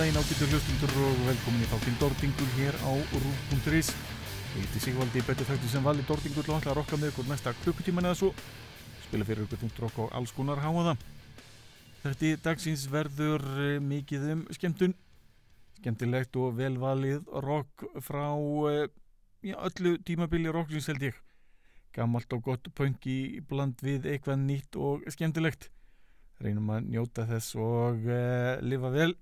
daginn ágættur hlustundur og velkomin í þáttinn Dordingur hér á Rúf.is Ég heiti Sigvaldi, betur þættu sem vali Dordingur og ætla að rokka með ykkur næsta klukkutíman eða svo. Spila fyrir ykkur þungt rokk og alls konar háaða Þetta dagsins verður eh, mikið um skemmtun. Skemmtilegt og velvalið rokk frá eh, já, öllu tímabili rocksins held ég. Gammalt og gott pöngi bland við eitthvað nýtt og skemmtilegt. Reynum að njóta þess og uh, lifa vel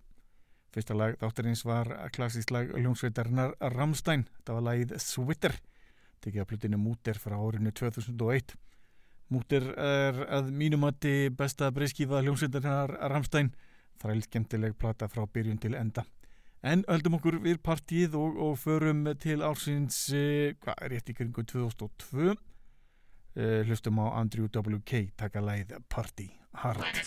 Fyrsta lag þáttarins var klassísk lag hljómsveitarinnar Ramstein. Þetta var lagið Switter, tekið að plutinu Múter frá árinu 2001. Múter er að mínumatti besta breyskífa hljómsveitarinnar Ramstein. Þræl skemmtileg plata frá byrjun til enda. En höldum okkur við partíið og, og förum til ársins, eh, hvað er rétt í kringu 2002. Eh, hlustum á Andrew W.K. taka lagið Party Hard. Twitter,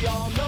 we all know.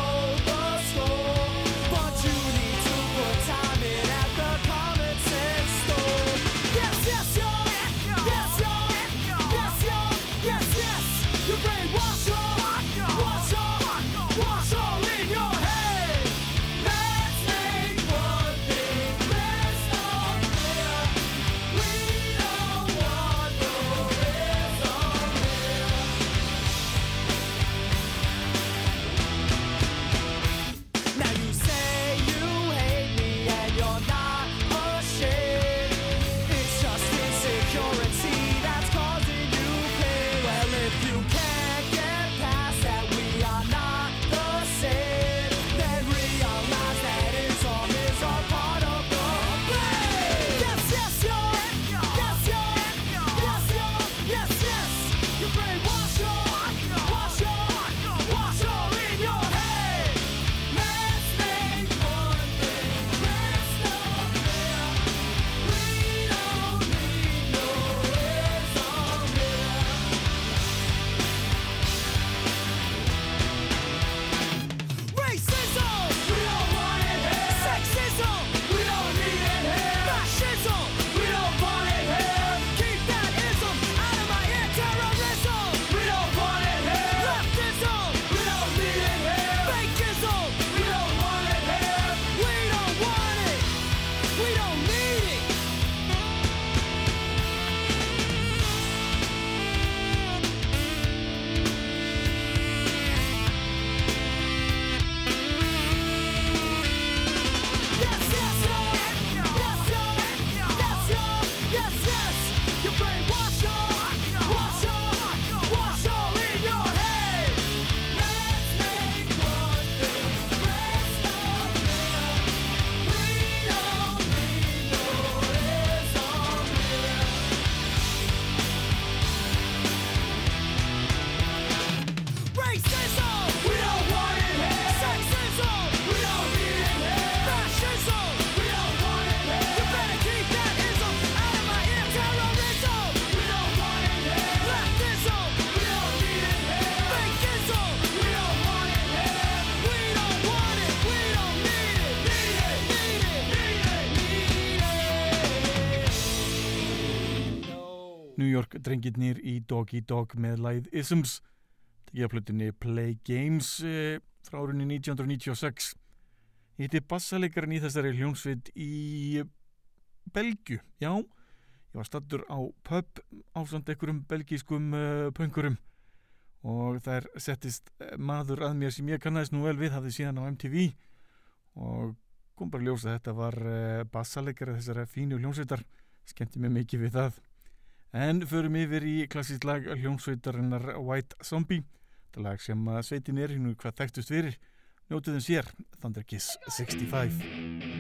York drengirnir í Doggy Dog með læð Isms. Tekið á plötunni Play Games eh, frá árunni 1996 ég heiti bassalegarinn í þessari hljómsveit í Belgiu, já. Ég var stattur á pub á samt einhverjum belgískum uh, punkurum og þær settist maður að mér sem ég kannast nú vel við hafði síðan á MTV og kom bara að ljósa að þetta var uh, bassalegar þessara fínu hljómsveitar. Skemmti mig mikið við það en förum yfir í klassísk lag hljómsveitarinnar White Zombie. Þetta lag sem sveitin er hérna hvað þekktust fyrir njótiðum sér Thunder Kiss 65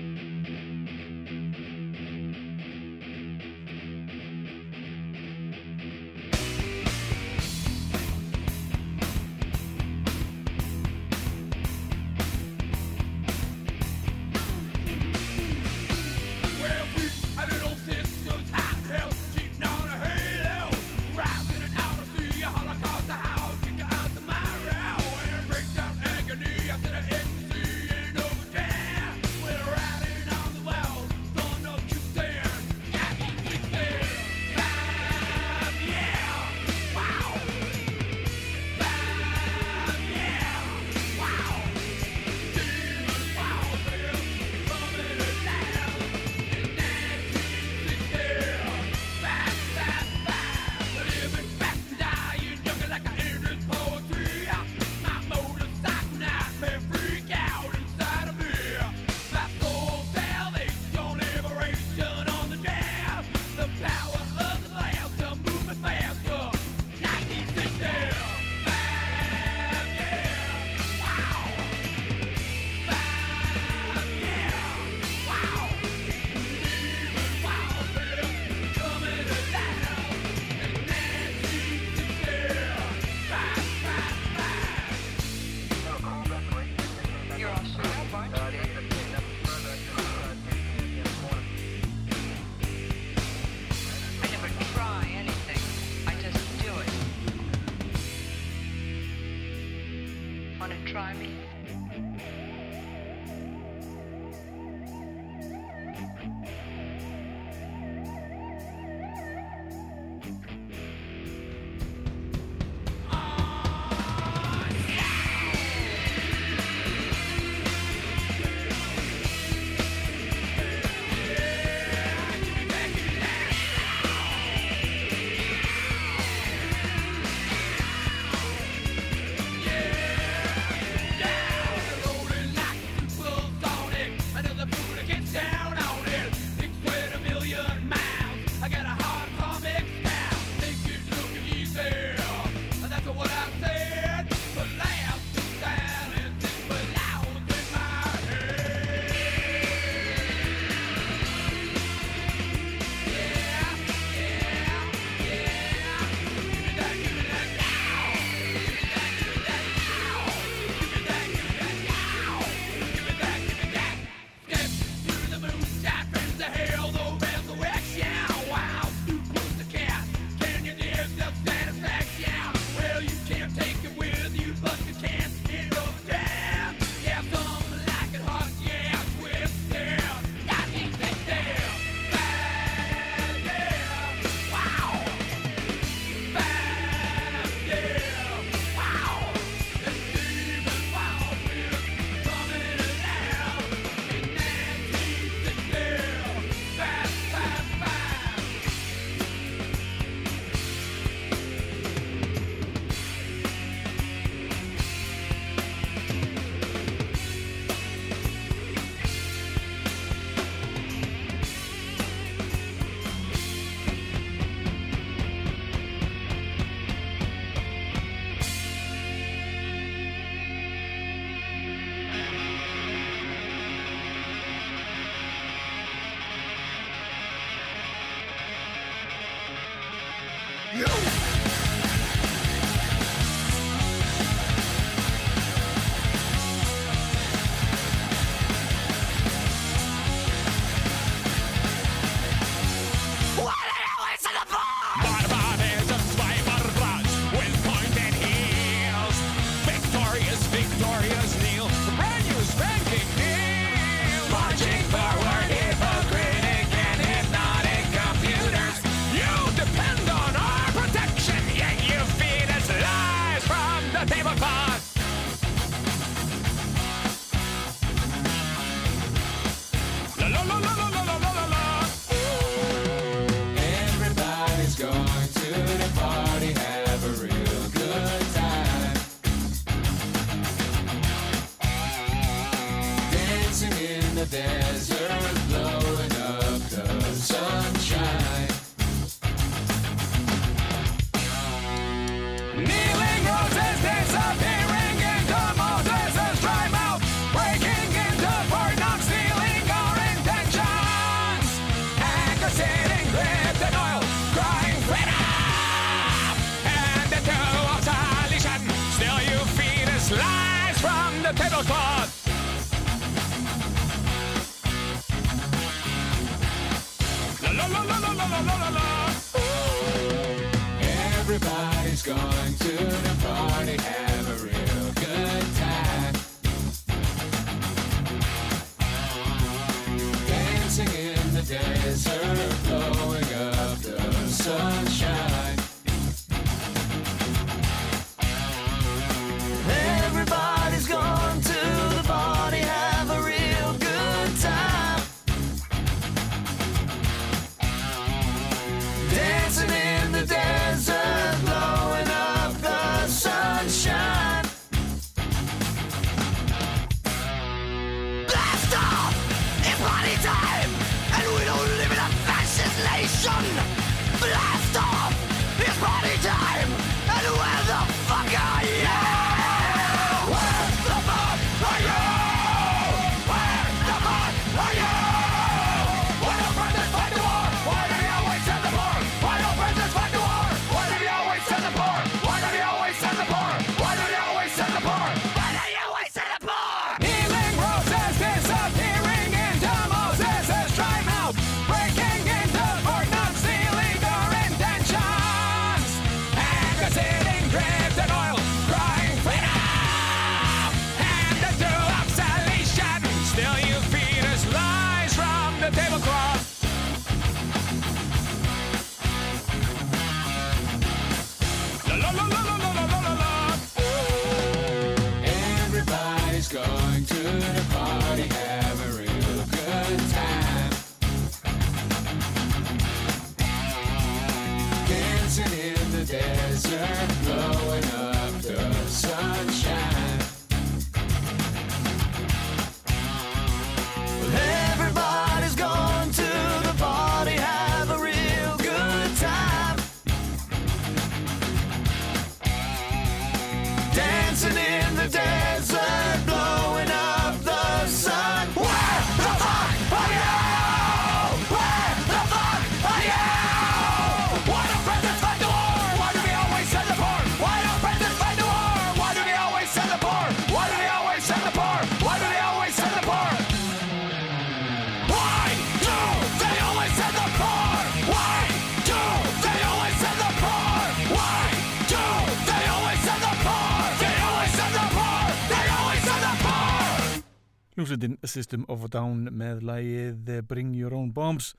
Hljómsveitin System of a Down með lægið Bring Your Own Bombs.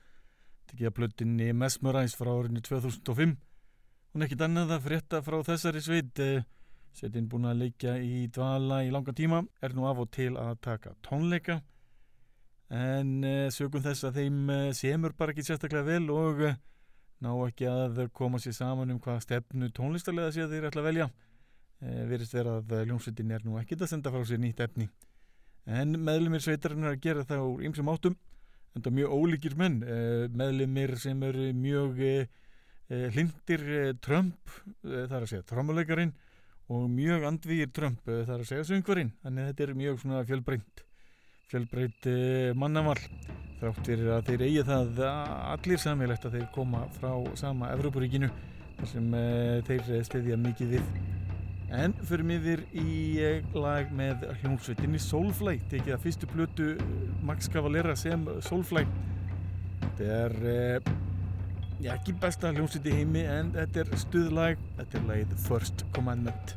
Tekið að plötinni Mesmerize frá árinu 2005 hún er ekkit annað að frétta frá þessari sveit eh, setin búin að leikja í dvala í langa tíma er nú af og til að taka tónleika. En eh, sögum þess að þeim eh, semur bara ekki sérstaklega vel og ná ekki að koma sér saman um hvað stefnu tónlistarlega sé þeir ætla að velja. Verist vera að hljómsveitin er nú ekkit að senda frá sér nýtt efni en meðlumir sveitarinn er að gera það úr ymsum áttum en það er mjög ólíkir menn. Eh, meðlumir sem eru mjög eh, eh, hlindir Trump þar að segja trámuleikarin og mjög andvíir Trump þar að segja söngvarinn. Þannig að þetta er mjög svona fjölbreynt fjölbreynt mannamall þrátt fyrir að þeir eigi það allir samilegt að þeir koma frá sama Evrópuríkinu þar sem þeir stiðja mikið við En fyrir miður í eh, lag með hljómsveitinni Soulfly, tekið að fyrstu blötu eh, Max Cavalera sem Soulfly. Þetta er eh, já, ekki besta hljómsveiti heimi en þetta er stuðlag, þetta er lagið First Commandment.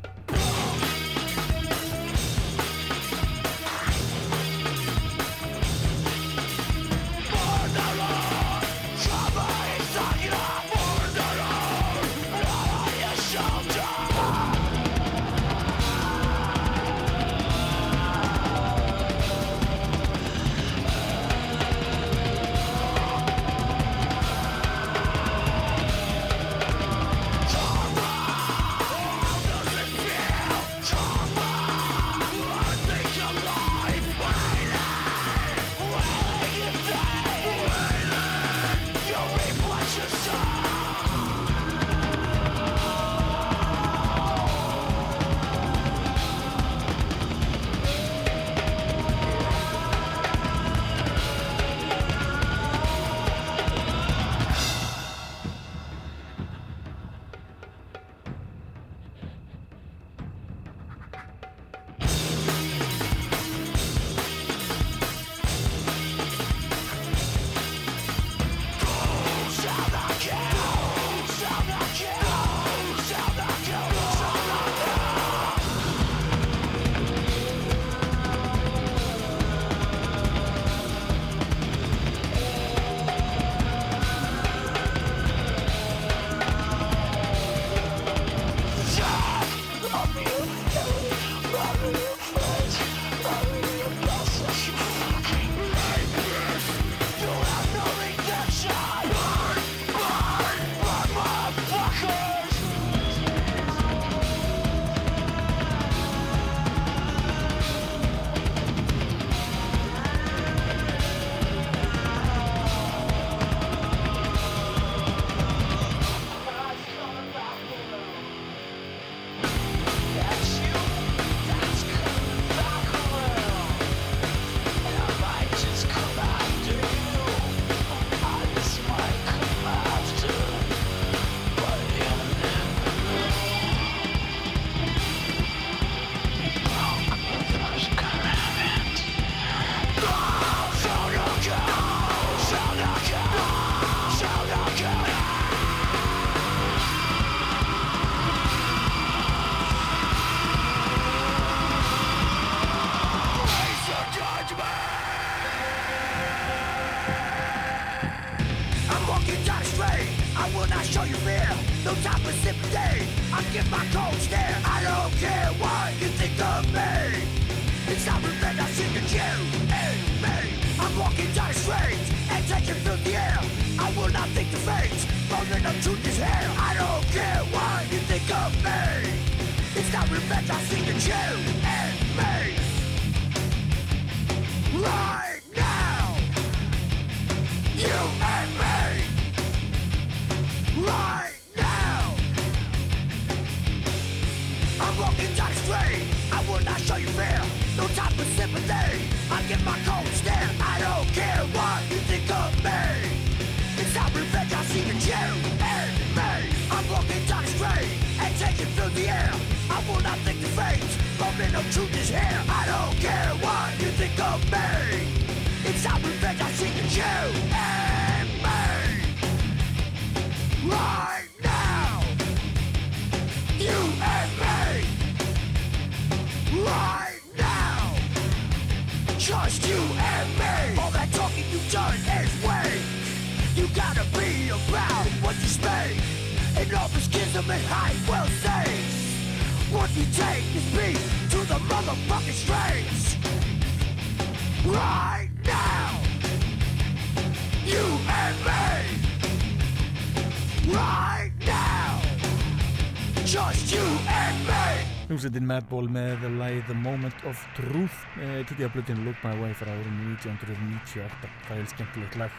Hljómsveitin Madball með lagið The Moment of Truth eh, kikkið á blöttinu Look My Way frá árið 1998 það er skemmtilegt lag.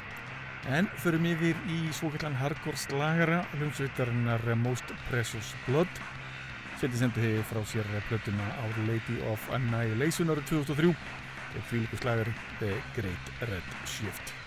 En förum yfir í svokallan Hardcore slagara hljómsveitarinnar eh, Most Precious Blood. Sveitin sendu hefur frá sér eh, blöttuna Our Lady of Annihilation árið 2003 og fylgur slagari The Great Red Shift.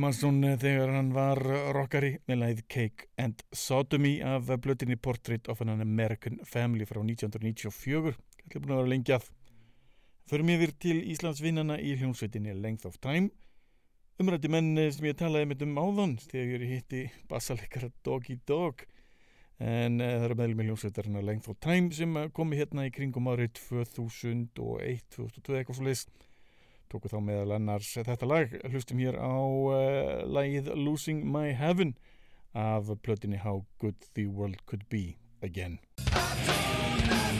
Manson eh, þegar hann var rockari með læð Cake and Sodomy af blötinni Portrait of an American Family frá 1994 Það er búin að vera lengi að. Förum yfir til Íslands vinnana í hljómsveitinni Length of Time. Umrætti menn eh, sem ég talaði með um áðan þegar ég hitti bassaleikara Doggy Dog en uh, það eru meðlum í hljómsveitarinn Length of Time sem komi hérna í kringum árið 2001, 2002 eitthvað svo leiðist tóku þá meðal annars þetta lag hlustum hér á uh, lagið Losing My Heaven af plötinni How Good The World Could Be Again. með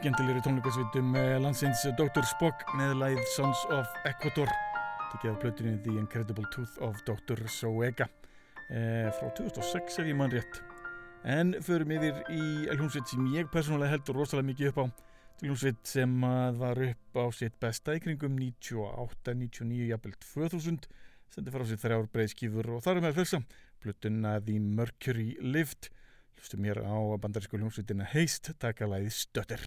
skemmtilegri tónleikasvitum landsins Dr. Spock með læð Sons of Ecuador tekið af plötunni The Incredible Tooth of Dr. Soega eh, frá 2006 ef ég mann rétt en förum yfir í hljómsveit sem ég persónulega heldur rosalega mikið upp á hljómsveit sem var upp á sitt besta í kringum 98, 99, jafnvel 2000 sendi fara á sitt þrjár breyðskífur og þar er með að fölsa plötunna The Mercury Lift hlustum mér á bandarísku hljómsveitina Heist taka læði Stötter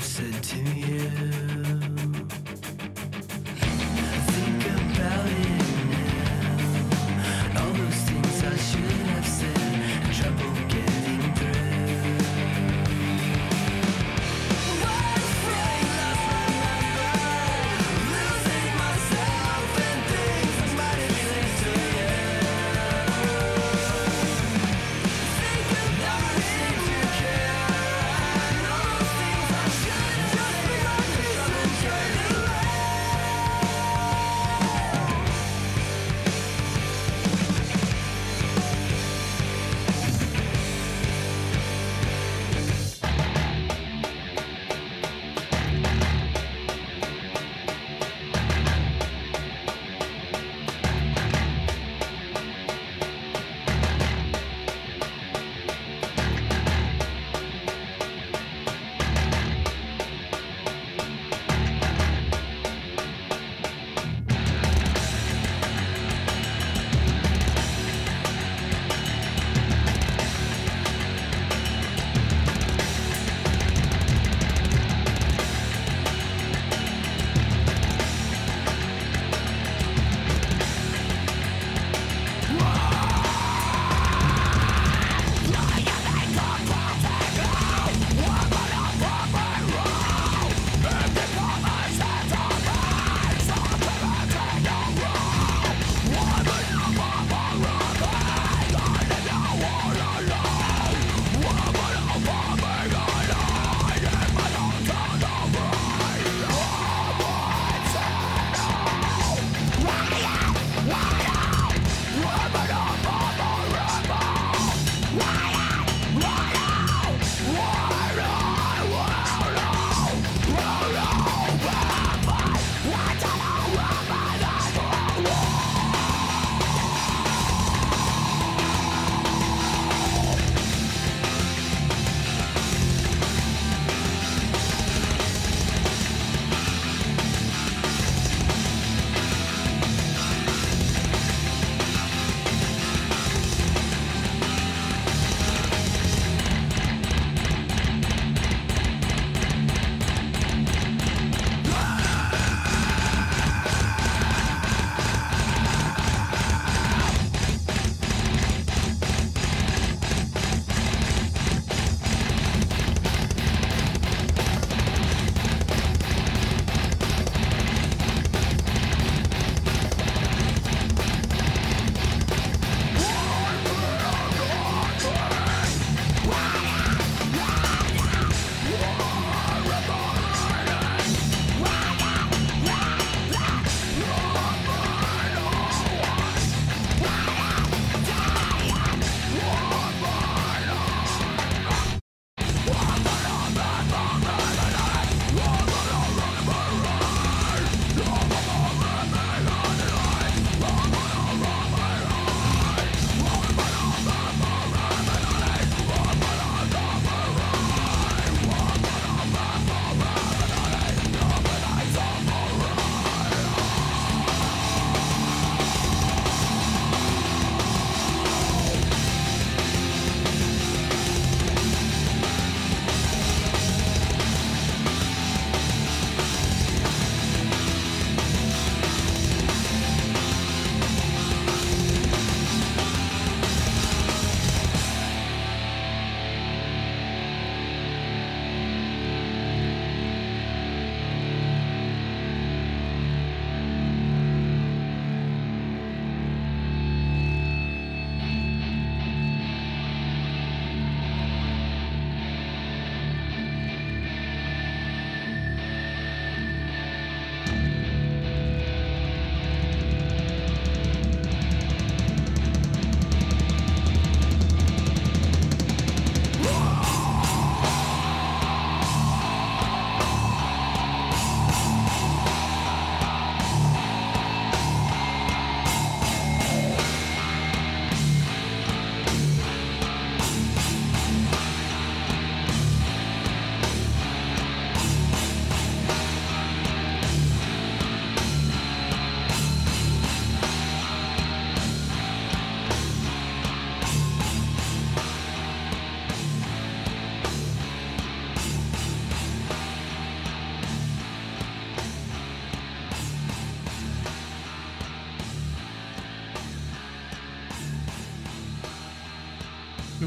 said to you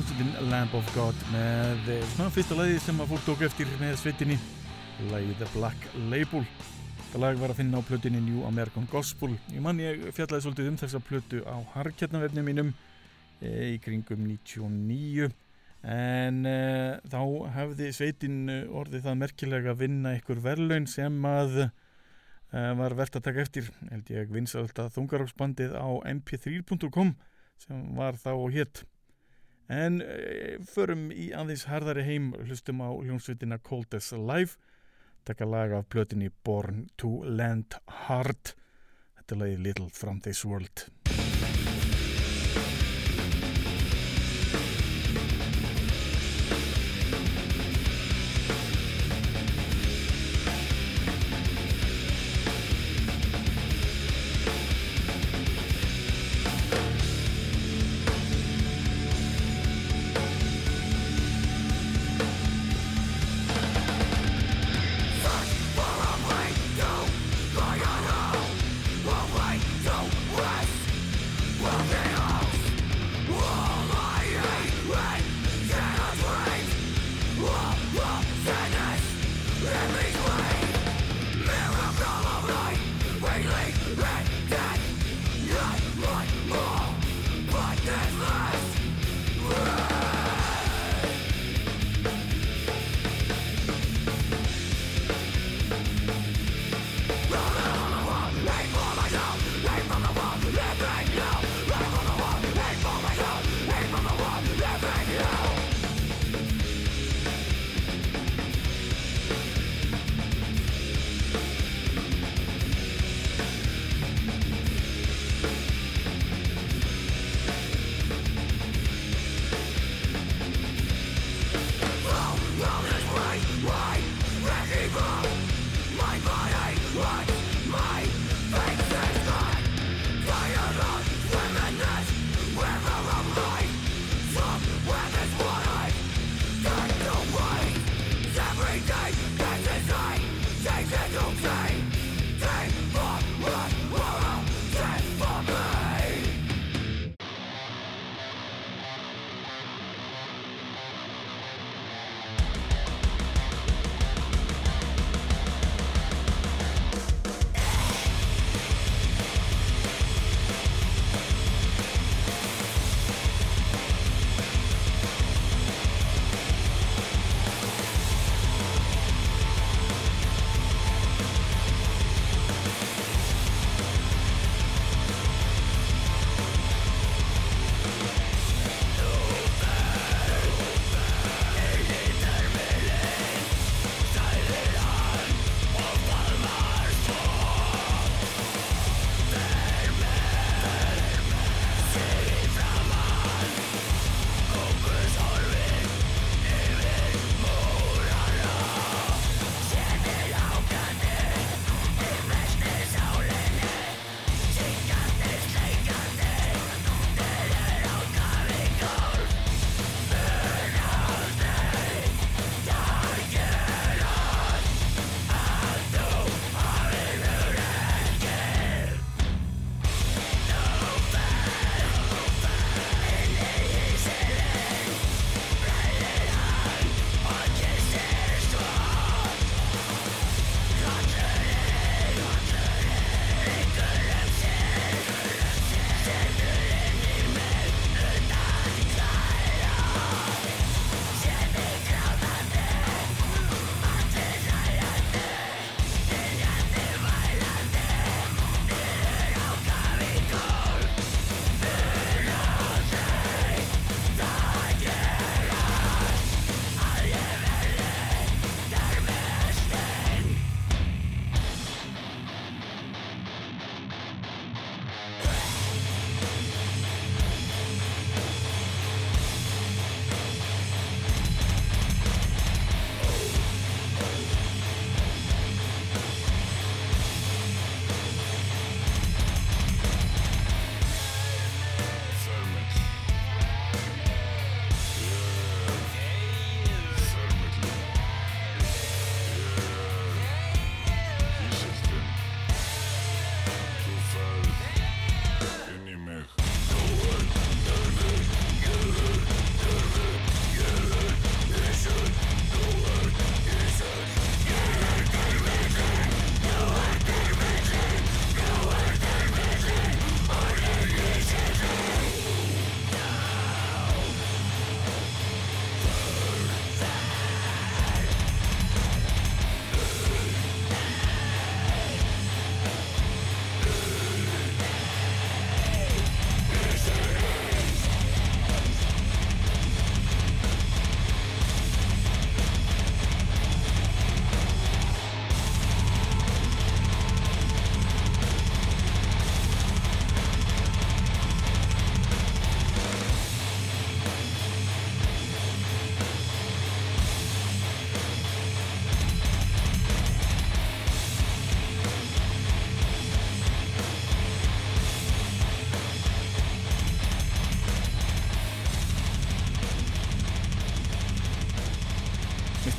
hljómsveitin Lamb of God með eh, svona fyrsta lagi sem að fólk tók eftir með sveitinni. Lagið The Black Label. Þetta lag var að finna á plötunni New American Gospel. Ég mann ég fjallaði svolítið um þessa plötu á harkjarnavefnum mínum e, í kringum 99 en e, þá hefði sveitin orðið það merkilega að vinna ykkur verlaun sem að var verðt að taka eftir held ég vinsað alltaf þungaróksbandið á mp3.com sem var þá og hétt En e, förum í aðeins harðari heim, hlustum á hljómsveitina Cold as Alive, taka lag af blötinni Born to Land Hard, þetta lagi Little from this World.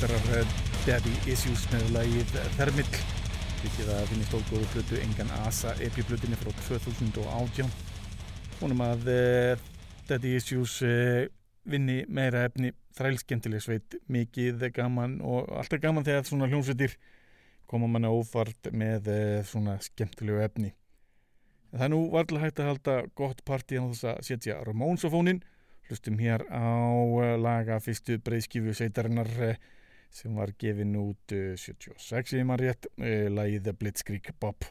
Eh, Daddy Issues með lagið Thermil vikið að finni stólgóðu flutu engan Asa epi-flutinni frá 2018 vonum að uh, Daddy Issues uh, vinni meira efni þrælskentileg sveit mikið gaman og alltaf gaman þegar svona hljómsveitir koma manna ófart með uh, svona skemmtilegu efni. En það er nú varlega hægt að halda gott parti á þess að setja Ramones á fónin hlustum hér á laga fyrstu breyðskifu sveitarinnar sem var gefin út 76 í maður rétt, lagið Blitzkrieg Bob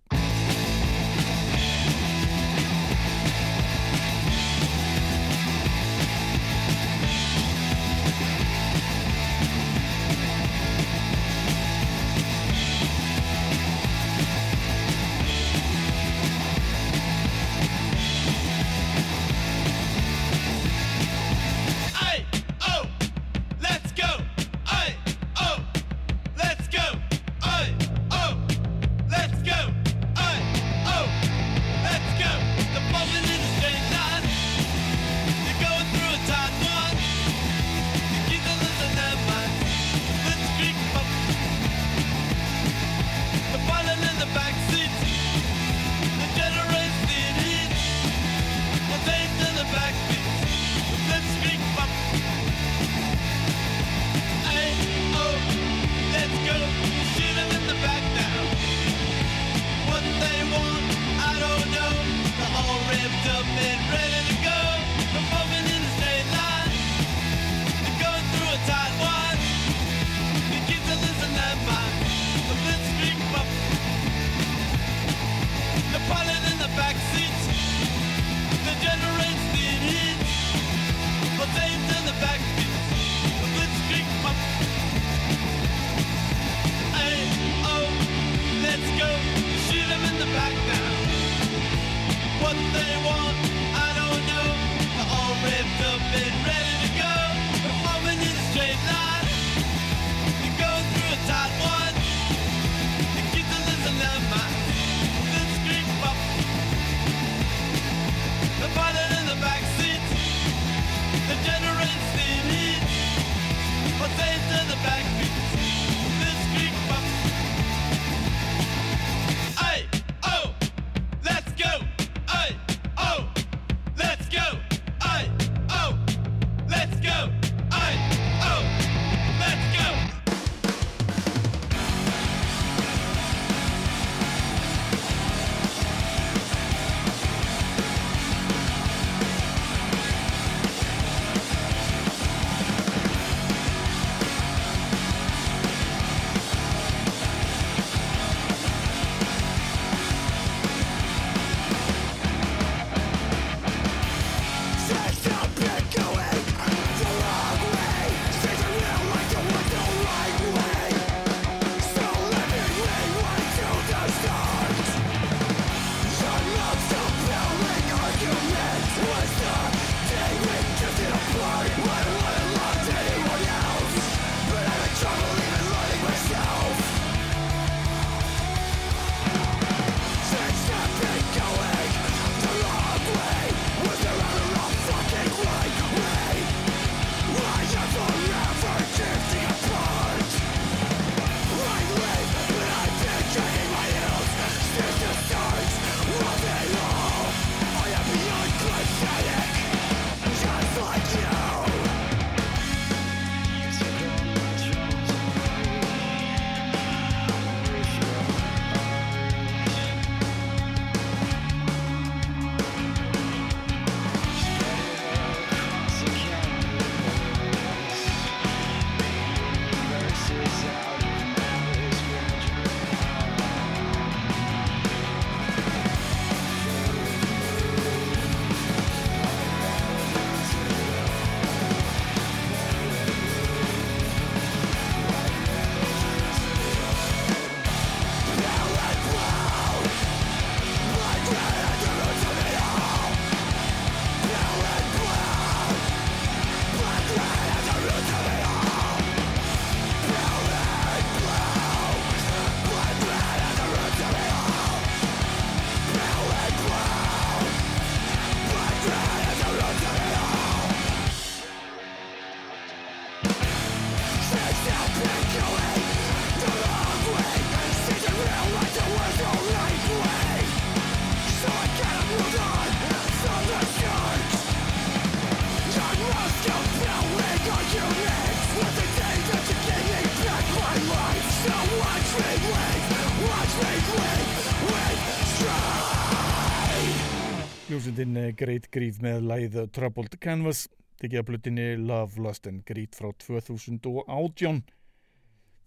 Great Grief með læð Troubled Canvas. Tekið að blutinni Love, Lust and Greed frá 2018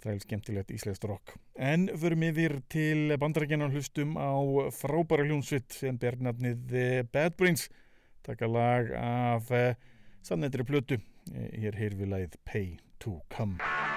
þræl skemmtilegt íslenskt rock. En förum yfir til bandarækjana hlustum á frábæra hljómsveit sem ber nafnið Bad Brains. Taka lag af sannendri plötu. Hér heyrðu við læð Pay to Come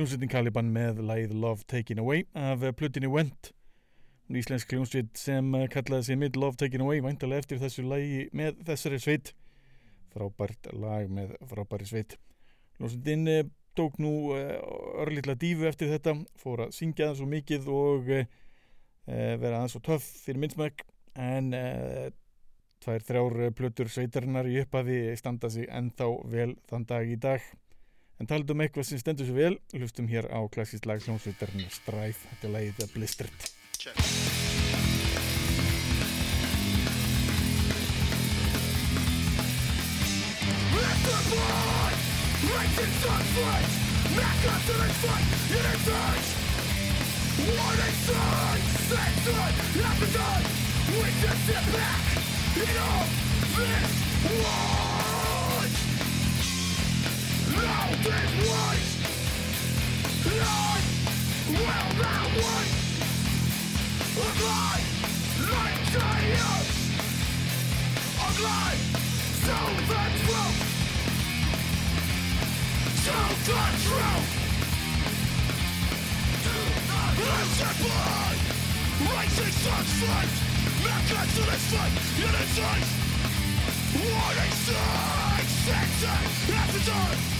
hljómsveitin Caliban með læð Love Taken Away af plutinni Went. Hún íslensk hljómsveit sem eh, kallaði sig Mid Love Taken Away væntalega eftir þessu lægi með þessari sveit. Frábært lag með frábæri sveit. Hljómsveitin eh, tók nú eh, örlítla dífu eftir þetta fór að syngja það svo mikið og vera aðeins og töff fyrir minnsmæk en tvær þrjár plötur sveitarinnar í upphafi standa sig ennþá vel þann dag í dag En talað um eitthvað sem stendur svo vel, hlustum hér á klassísk lag hljómsveitarinn Stræð, þetta er lagið að Blistered. Racing sunfight, back up to the fight, in a touch Warning sign, same sign, appetite We just sit back in all this war Warning signs Sensing appetite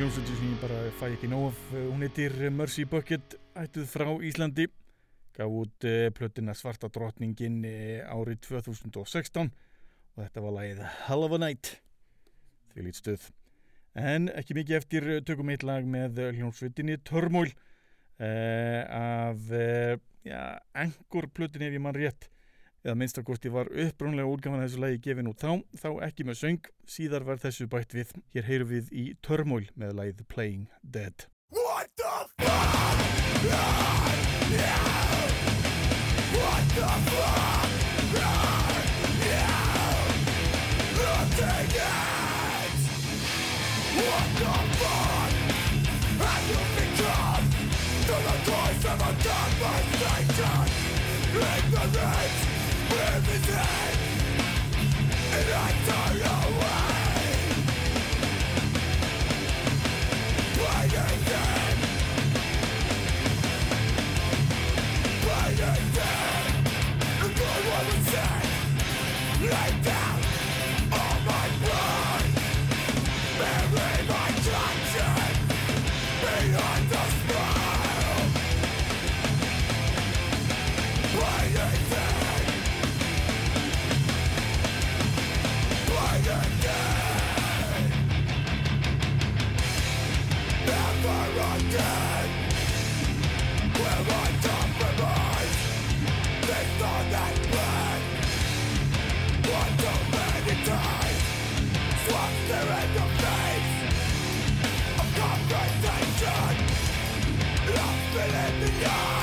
Hljómsveitir sem ég bara fæ ekki nóg af. Eh, hún heitir Mercy Bucket, ættuð frá Íslandi. Gaf út uh, plötina Svarta drotningin árið 2016 og þetta var lagið Hell of a Night. Því lít stöð. En ekki mikið eftir tökum eitt lag með hljómsveitinni Törmól uh, af, já, engur plötin ef ég mann rétt eða minnstakosti var uppbrunlega útgafan þessu lagi gefin út þá, þá ekki með söng, síðar var þessu bætt við. Hér heyrum við í Törmól með lagið Playing Dead. What the fuck? Yeah, yeah. What the fuck? Yeah, yeah. Nothing else. What the fuck? Have you become to the voice of a conversation? Ignorance it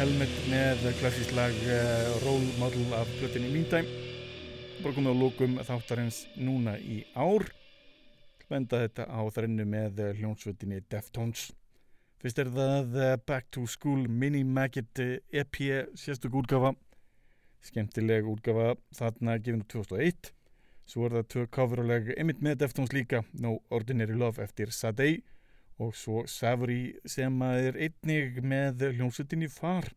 Helmet með klassísk lag uh, Role Model af Plötinni Míntæm bara komið á lókum þáttarins núna í ár. Venda þetta á þrennu með eh, hljónsvöldinni Deftones. Fyrst er það uh, Back to School Mini Maggot EP sérstök útgafa skemmtileg útgafa þarna gefinu 2001 svo er það tvö káfuruleg emitt með Deftones líka. No Ordinary Love eftir Sadei og svo Savri sem er einnig með hljómsutinni far.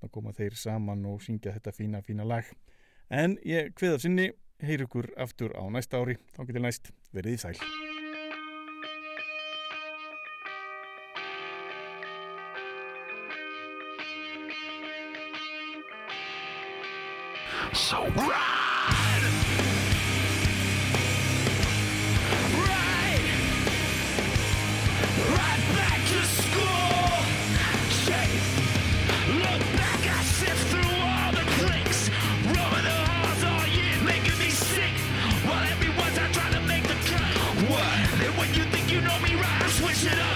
Þá koma þeir saman og syngja þetta fína, fína lag. En ég hveða sinni, heyr ykkur aftur á næsta ári, þá getur næst verið í sæl. So proud! Smash up!